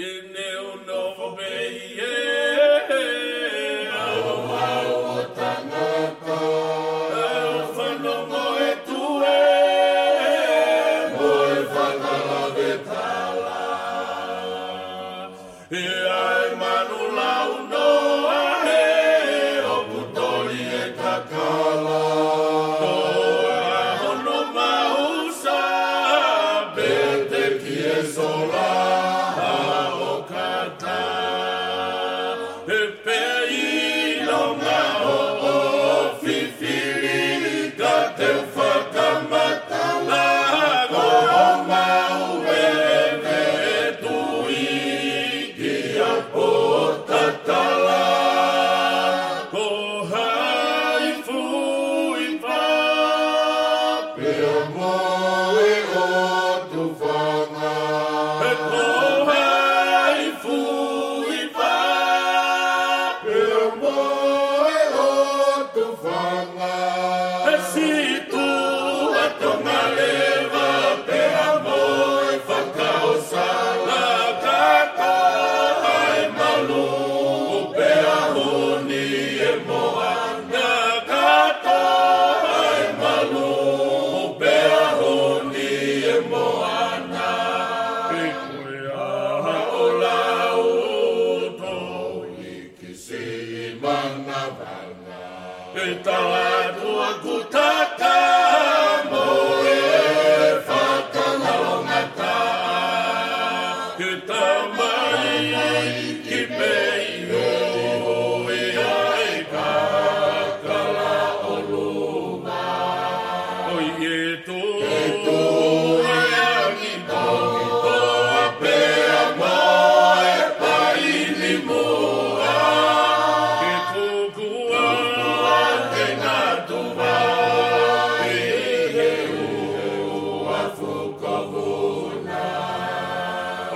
e neo novo bem Então a tua gutata moe fatalonata Que tamai que bem o e ai kakala oluma